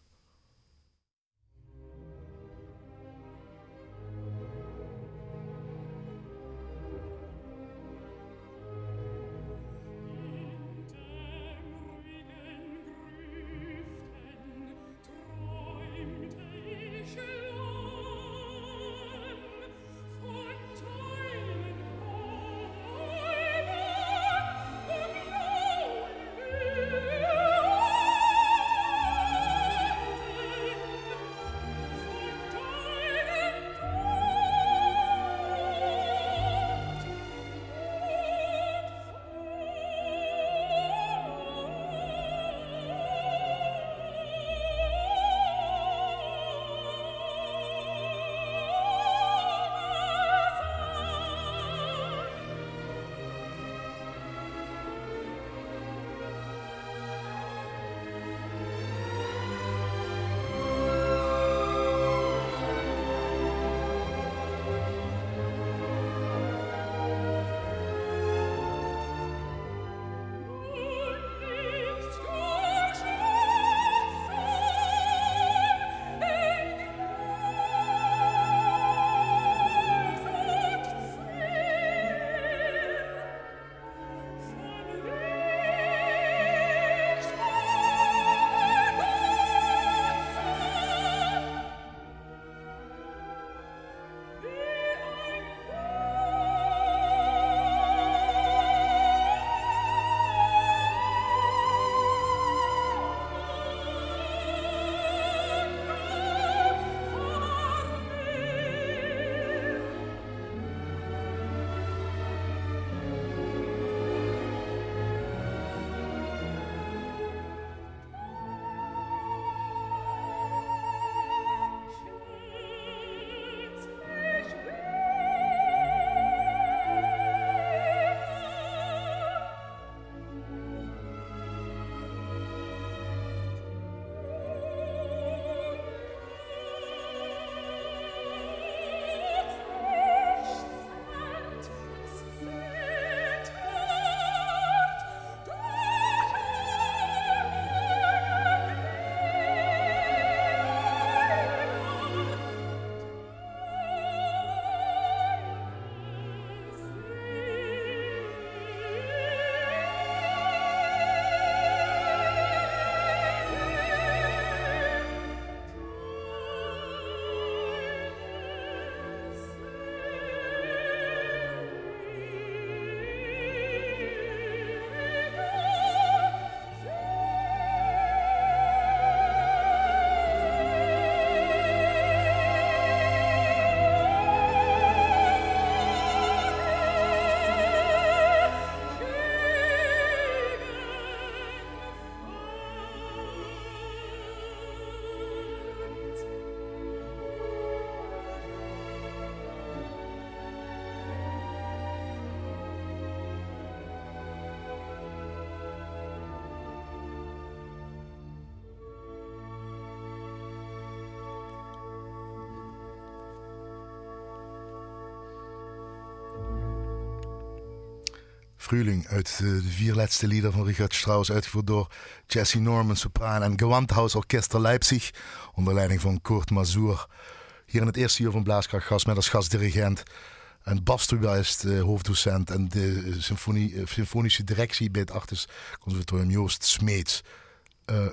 Frühling uit eh, de vier laatste lieder van Richard Strauss, uitgevoerd door Jesse Norman, sopraan en Gewandhaus Orchester Leipzig, onder leiding van Kurt Mazur. Hier in het eerste uur van Blaaskracht gast met als gastdirigent en Bas is uh, hoofddocent en de symfonie, uh, symfonische directie bij het Artis Conservatorium Joost Smeets. Uh,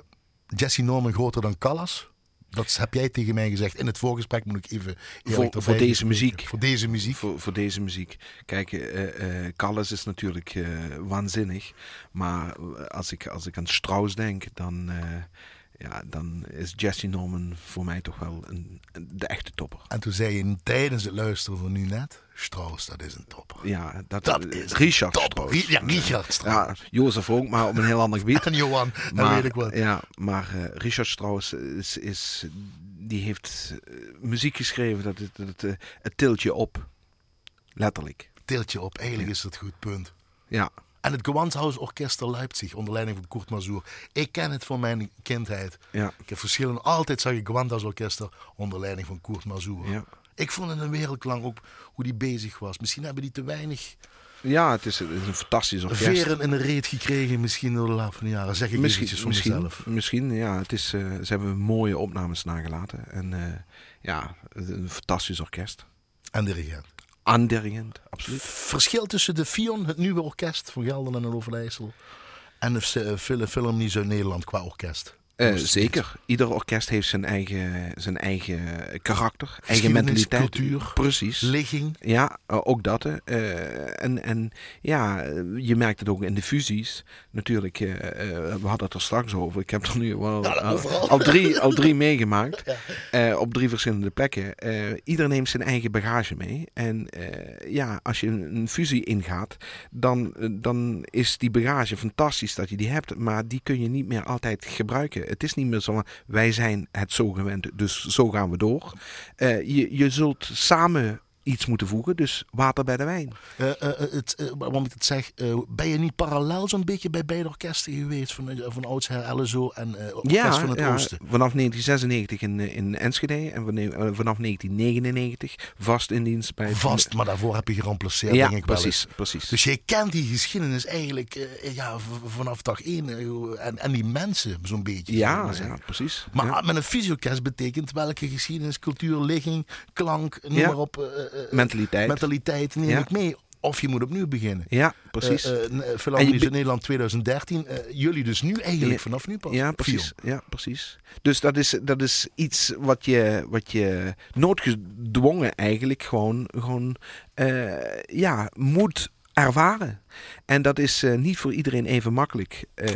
Jesse Norman groter dan Callas? Dat heb jij tegen mij gezegd in het voorgesprek, moet ik even Voor, voor deze muziek. Voor deze muziek. Voor, voor deze muziek. Kijk, uh, uh, Callas is natuurlijk uh, waanzinnig. Maar als ik, als ik aan Strauss denk, dan, ja, dan is Jesse Norman voor mij toch wel een, de echte topper. En toen zei je tijdens het luisteren van nu net... Strauss, dat is een topper. Ja, dat, dat is Richard Strauss. Ja, Richard Strauss. Ja, Jozef ook, maar op een heel ander gebied. en Johan, maar, weet ik wat. Ja, maar uh, Richard Strauss is, is, die heeft uh, muziek geschreven, dat het, het, het, het tilt je op. Letterlijk. Tilt je op, eigenlijk ja. is dat goed, punt. Ja. En het Gewandhaus Orchester Leipzig, onder leiding van Kurt Mazur. Ik ken het van mijn kindheid. Ja. Ik heb verschillende, altijd zag ik Gewandhaus Orchester onder leiding van Kurt Mazur. Ja. Ik vond het een wereldklang ook hoe die bezig was. Misschien hebben die te weinig... Ja, het is, het is een fantastisch orkest. Veren in de reet gekregen misschien door de loop van de jaren. Zeg ik misschien, van misschien, mezelf. Misschien, ja. Het is, uh, ze hebben mooie opnames nagelaten. En uh, ja, een fantastisch orkest. En dirigent. Aan dirigent, absoluut. Verschil tussen de Fion, het nieuwe orkest van Gelder en Overijssel... en de Philharmonie Zuid-Nederland qua orkest. Uh, zeker. Ieder orkest heeft zijn eigen, zijn eigen karakter, eigen mentaliteit. cultuur. Precies. Ligging. Ja, uh, ook dat. Uh, en, en ja, je merkt het ook in de fusies. Natuurlijk, we hadden het er straks over. Ik heb er nu wel ja, al, al, drie, al drie meegemaakt. Op drie verschillende plekken. ieder neemt zijn eigen bagage mee. En ja, als je een, een fusie ingaat, dan, dan is die bagage fantastisch dat je die hebt. Maar die kun je niet meer altijd gebruiken. Het is niet meer zo, wij zijn het zo gewend, dus zo gaan we door. Uh, je, je zult samen iets moeten voegen, dus water bij de wijn. Uh, uh, het, uh, waarom ik het zeg, ben je niet parallel zo'n beetje bij beide orkesten geweest? Van, van oudsher LSO en Orkest ja, van het ja, Oosten? Vanaf 1996 in, in Enschede en vanaf 1999 vast in dienst bij... Vast, maar daarvoor heb je geramplaceerd, ja, denk ik precies, wel precies. Dus jij kent die geschiedenis eigenlijk ja, vanaf dag één en, en die mensen zo'n beetje. Ja, ja, precies. Maar met een fysiorkest betekent welke geschiedenis, cultuur, ligging, klank, noem maar op... mentaliteit. mentaliteit neem Ja. ik mee. Of je moet opnieuw beginnen. Ja, precies. Uh, uh, be- Nederland 2013. uh, jullie dus nu eigenlijk, vanaf nu pas. Ja, precies. Ja, precies. Dus dat is, dat is iets wat je, wat je noodgedwongen eigenlijk gewoon, gewoon eh, ja, moet ervaren. En dat is eh, niet voor iedereen even makkelijk. Eh,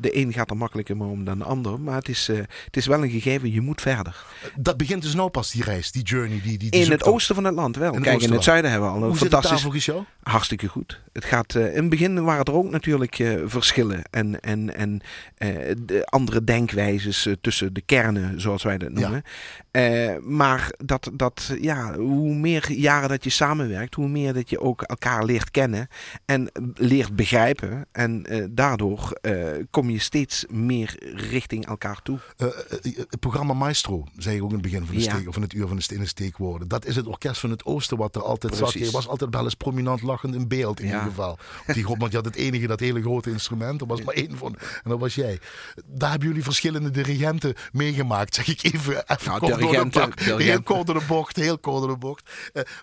de een gaat er makkelijker mee om dan de ander. Maar het is, eh, het is wel een gegeven, je moet verder. Dat begint dus nou pas, die reis, die journey. Die, die, die In het oosten van het land wel. In het Kijk, in het zuiden hebben we al een Hoe zit het fantastisch... volgens jou? Hartstikke goed. Het gaat, in het begin waren er ook natuurlijk verschillen en, en, en de andere denkwijzes tussen de kernen, zoals wij dat noemen. Maar dat, dat, ja, hoe meer jaren dat je samenwerkt, hoe meer dat je ook elkaar leert kennen en leert begrijpen. En eh, daardoor eh, kom je steeds meer richting elkaar toe. Eh, eh, het programma Maestro, zei je ook in het begin van, de Ja. steek, of van het uur van de, in de steekwoorden. Dat is het orkest van het oosten wat er altijd zat. Precies. Je was altijd wel eens prominent lachend in beeld in Ja. ieder geval. Op die, grond, want je had het enige, dat hele grote instrument. Er was maar één van. En dat was jij. Daar hebben jullie verschillende dirigenten meegemaakt. Zeg ik even, even Nou, kort door de dirigenten-. Heel dirigenten. kort door de bocht. Heel kort door de bocht.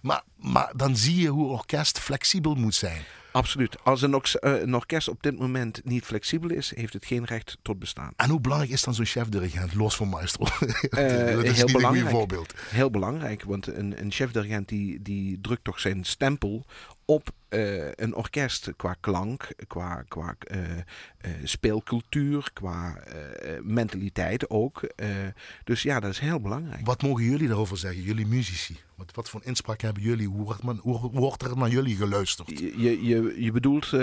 Maar, maar dan zie je hoe orkest flexibel moet zijn. Absoluut. Als een, eh, een orkest op dit moment niet flexibel is, heeft het geen recht tot bestaan. En hoe belangrijk is dan zo'n chefdirigent, los van Maestro? dat is heel niet een goed belangrijk. voorbeeld. Heel belangrijk, want een, een chefdirigent die, die drukt toch zijn stempel op eh, een orkest qua klank, qua, qua eh, eh, speelcultuur, qua mentaliteit ook. Dus ja, dat is heel belangrijk. Wat mogen jullie daarover zeggen, jullie muzici? Wat, wat voor inspraak hebben jullie? Hoe wordt, men, hoe wordt er naar jullie geluisterd? Je, je, je, bedoelt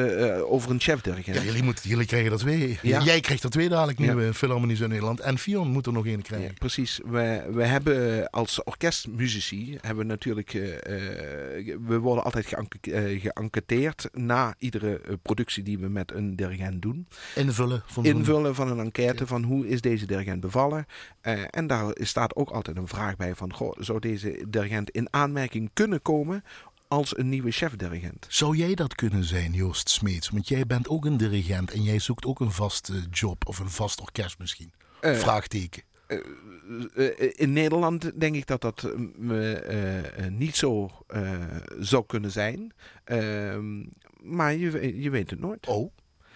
over een chefdirigent. Ja, jullie, moeten, jullie krijgen er twee. Ja. Jij krijgt er twee dadelijk nu Ja. in Nederland. En Fion moet er nog één krijgen. Ja, precies. We, we hebben als orkestmuzici hebben we natuurlijk, we worden altijd geënque- geënquêteerd na iedere eh, productie die we met een dirigent doen. Invullen van invullen van een enquête Ja. van hoe is deze dirigent bevallen. Eh, en daar staat ook altijd een vraag bij van, goh, zou deze dirigent in aanmerking kunnen komen als een nieuwe chefdirigent. Zou jij dat kunnen zijn, Joost Smeets? Want jij bent ook een dirigent en jij zoekt ook een vaste job of een vast orkest misschien. Eh, Vraagteken. Eh, eh, in Nederland denk ik dat dat eh, eh, niet zo zou kunnen zijn. Ehm, maar je, je weet het nooit. Oh,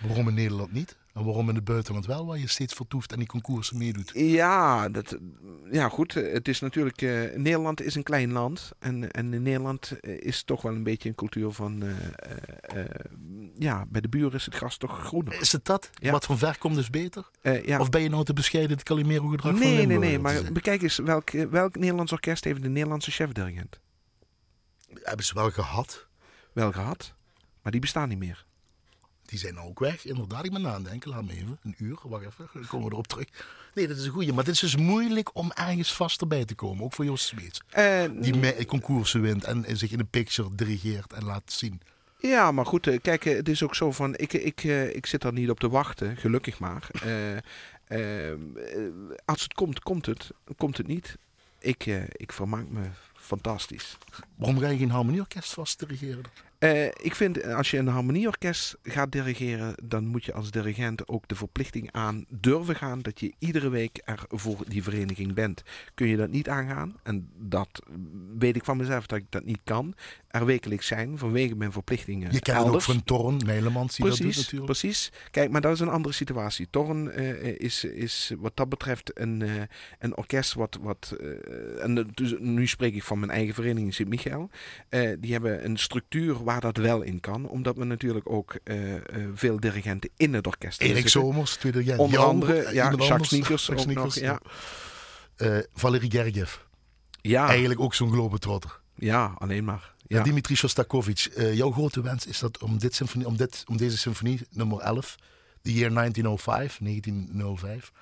waarom in Nederland niet? En waarom in het buitenland wel, waar je steeds vertoeft en die concoursen meedoet? Ja, dat, ja, goed. Het is natuurlijk. eh, Nederland is een klein land. En, en in Nederland eh, is toch wel een beetje een cultuur van. eh, ja, bij de buren is het gras toch groener. Is het dat? Ja. Wat van ver komt is beter? Ja. Of ben je nou te bescheiden het Calimero-gedrag van nee, nee, nee. Maar zijn? bekijk eens welk, welk Nederlands orkest heeft een Nederlandse chefdirigent? Hebben ze wel gehad. Wel gehad. Maar die bestaan niet meer. Die zijn ook weg. Inderdaad, ik ben aan het denken. Laat me even. Een uur. Wacht even. Dan komen we erop terug. Nee, dat is een goeie. Maar het is dus moeilijk om ergens vast erbij te komen. Ook voor Joost Smeets. Eh, Die concoursen wint en zich in de picture dirigeert en laat zien. Ja, maar goed, eh, kijk, eh, het is ook zo van, ik, ik, ik zit er niet op te wachten, gelukkig maar. Als het komt, komt het. Komt het niet, ik, ik vermaak me fantastisch. Waarom ga je geen harmonieorkest vast dirigeren? Eh, ik vind, eh, als je een harmonieorkest gaat dirigeren, dan moet je als dirigent ook de verplichting aan durven gaan dat je iedere week er voor die vereniging bent. Kun je dat niet aangaan, en dat weet ik van mezelf dat ik dat niet kan, er wekelijks zijn vanwege mijn verplichtingen Je kent het ook van Torn, Nijlemans, die dat doet Precies, natuurlijk. precies. Kijk, maar dat is een andere situatie. Torn eh, is, is wat dat betreft een, een orkest wat... wat en dus, nu spreek ik van mijn eigen vereniging Sint-Michael. Die hebben een structuur waar dat wel in kan. Omdat we natuurlijk ook eh, eh, veel dirigenten in het orkest hebben Erik. Somers. Onder andere, eh, ja, Jacques. Sneakers ook nog, ja. Valerie Gergiev. Ja, Eigenlijk ook zo'n globetrotter. ja, alleen maar. Ja. Dimitri Shostakovich, jouw grote wens is dat om, dit symfonie, om, dit, om deze symfonie, nummer 11, de year 1905, 1905,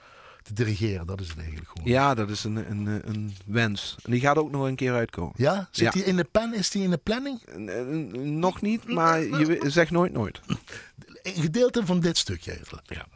te dirigeren. Dat is het eigenlijk gewoon. ja, dat is een, een, een wens. En die gaat ook nog een keer uitkomen. Ja? Zit Ja. die in de pen? Is die in de planning? Nog niet, maar je zegt nooit nooit. Een gedeelte van dit stukje even. Ja.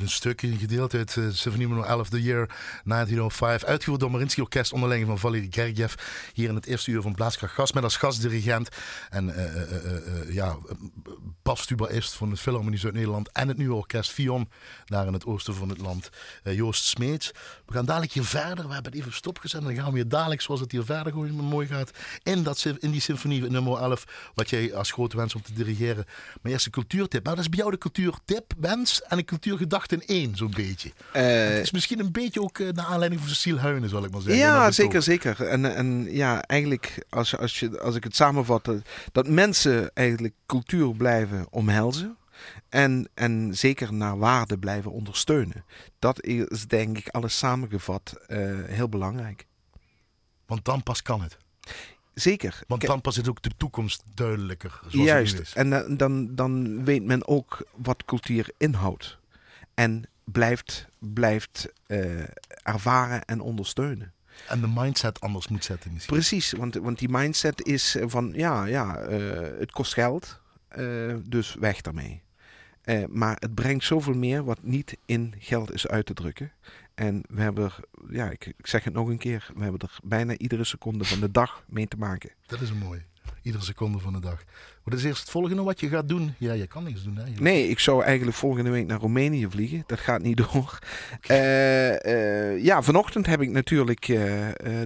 Een stukje gedeeld uit uh, Symphony nummer 11, The Year 1905. Uitgevoerd door Marinsky Orkest onder leiding van Valery Gergiev. Hier in het eerste uur van Blaaskracht Gast met als gastdirigent. En uh, ja, bastubaist van het Philharmonie Zuid-Nederland en het nieuwe orkest Fion. Daar in het oosten van het land. Joost Smeets. We gaan dadelijk hier verder. We hebben het even stopgezet. En dan gaan we weer dadelijk, zoals het hier verder mooi gaat, in, dat, in die symfonie nummer 11. Wat jij als grote wens om te dirigeren. Mijn eerste cultuurtip. Nou, dat is bij jou de cultuurtip, wens en een cultuurgedachte in één, zo'n beetje. Uh, het is misschien een beetje ook uh, naar aanleiding van Cecile Huinen, zal ik maar zeggen. Ja, zeker, zeker. En, en ja, eigenlijk, als, als, je, als ik het samenvat, dat mensen eigenlijk cultuur blijven omhelzen. En, en zeker naar waarde blijven ondersteunen. Dat is denk ik alles samengevat uh, heel belangrijk. Want dan pas kan het. Zeker. Want dan pas is ook de toekomst duidelijker. Juist. En dan, dan weet men ook wat cultuur inhoudt. En blijft, blijft uh, ervaren en ondersteunen. En de mindset anders moet zetten misschien. Precies, want, want die mindset is van ja, ja uh, het kost geld, uh, dus weg daarmee. maar het brengt zoveel meer wat niet in geld is uit te drukken. En we hebben er, ja, ik, ik, zeg het nog een keer, we hebben er bijna iedere seconde van de dag mee te maken. Dat is mooi. Iedere seconde van de dag. Wat is eerst het volgende wat je gaat doen? Ja, je kan niks doen. Hè? Nee, ik zou eigenlijk volgende week naar Roemenië vliegen. Dat gaat niet door. Uh, uh, ja, vanochtend heb ik natuurlijk uh,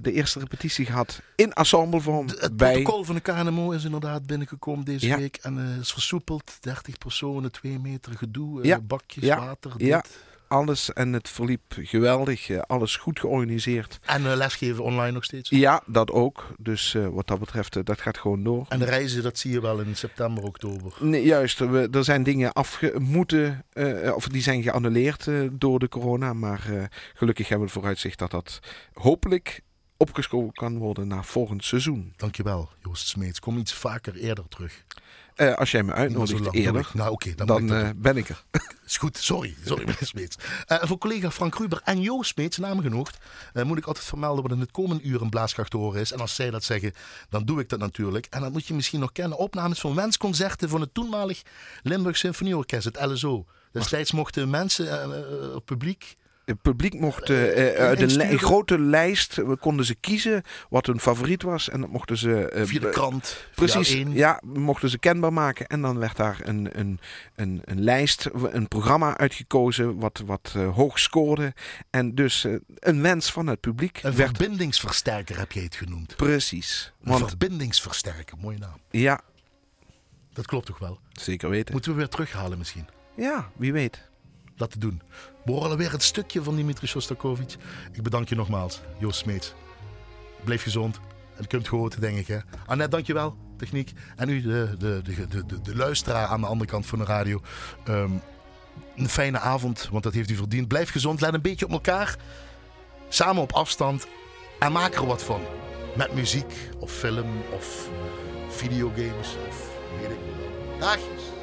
de eerste repetitie gehad in ensemblevorm. Het bij... protocol van de KNMO is inderdaad binnengekomen deze week. En is versoepeld. 30 personen, 2 meter gedoe, ja. bakjes, ja. water, Ja alles en het verliep geweldig. Eh, alles goed georganiseerd. En uh, lesgeven online nog steeds? Ja, dat ook. Dus uh, wat dat betreft, dat gaat gewoon door. En de reizen, dat zie je wel in september, oktober? Nee, juist. We, er zijn dingen afge moeten, of die zijn geannuleerd door de corona. Maar gelukkig hebben we het vooruitzicht dat dat hopelijk opgeschoven kan worden naar volgend seizoen. Dankjewel, Joost Smeets. Kom iets vaker eerder terug. Uh, als jij me uitnodigt eerder, nou, okay, dan, dan uh, ben ik er. Is goed, sorry. Sorry, meneer Smeets. Uh, voor collega Frank Ruber en Joost Smeets, namengenoegd, moet ik altijd vermelden wat in het komende uur een blaaskracht te horen is. En als zij dat zeggen, dan doe ik dat natuurlijk. En dat moet je misschien nog kennen. Opnames van wensconcerten van het toenmalig Limburg Symfonieorkest, het LSO. Destijds mochten mensen, het publiek het publiek mocht uh, uit een, grote lijst, we konden ze kiezen wat hun favoriet was. En dat mochten ze... Uh, via de krant, Precies, ja, mochten ze kenbaar maken. En dan werd daar een, een, een, een lijst, een programma uitgekozen wat, wat hoog scoorde. En dus een wens van het publiek. Een verbindingsversterker heb je het genoemd. Precies. Een verbindingsversterker, mooie naam. Ja. Dat klopt toch wel? Zeker weten. Moeten we weer terughalen misschien? Ja, wie weet laten doen. We horen weer het stukje van Dimitri Shostakovich. Ik bedank je nogmaals, Joost Smeets. Blijf gezond. En kunt gehoord, denk ik. Hè? Annette, dankjewel. Techniek. En u, de, de, de, de, de luisteraar aan de andere kant van de radio. Um, een fijne avond, want dat heeft u verdiend. Blijf gezond, let een beetje op elkaar. Samen op afstand. En maak er wat van. Met muziek, of film, of videogames, of weet ik wat. Dagjes.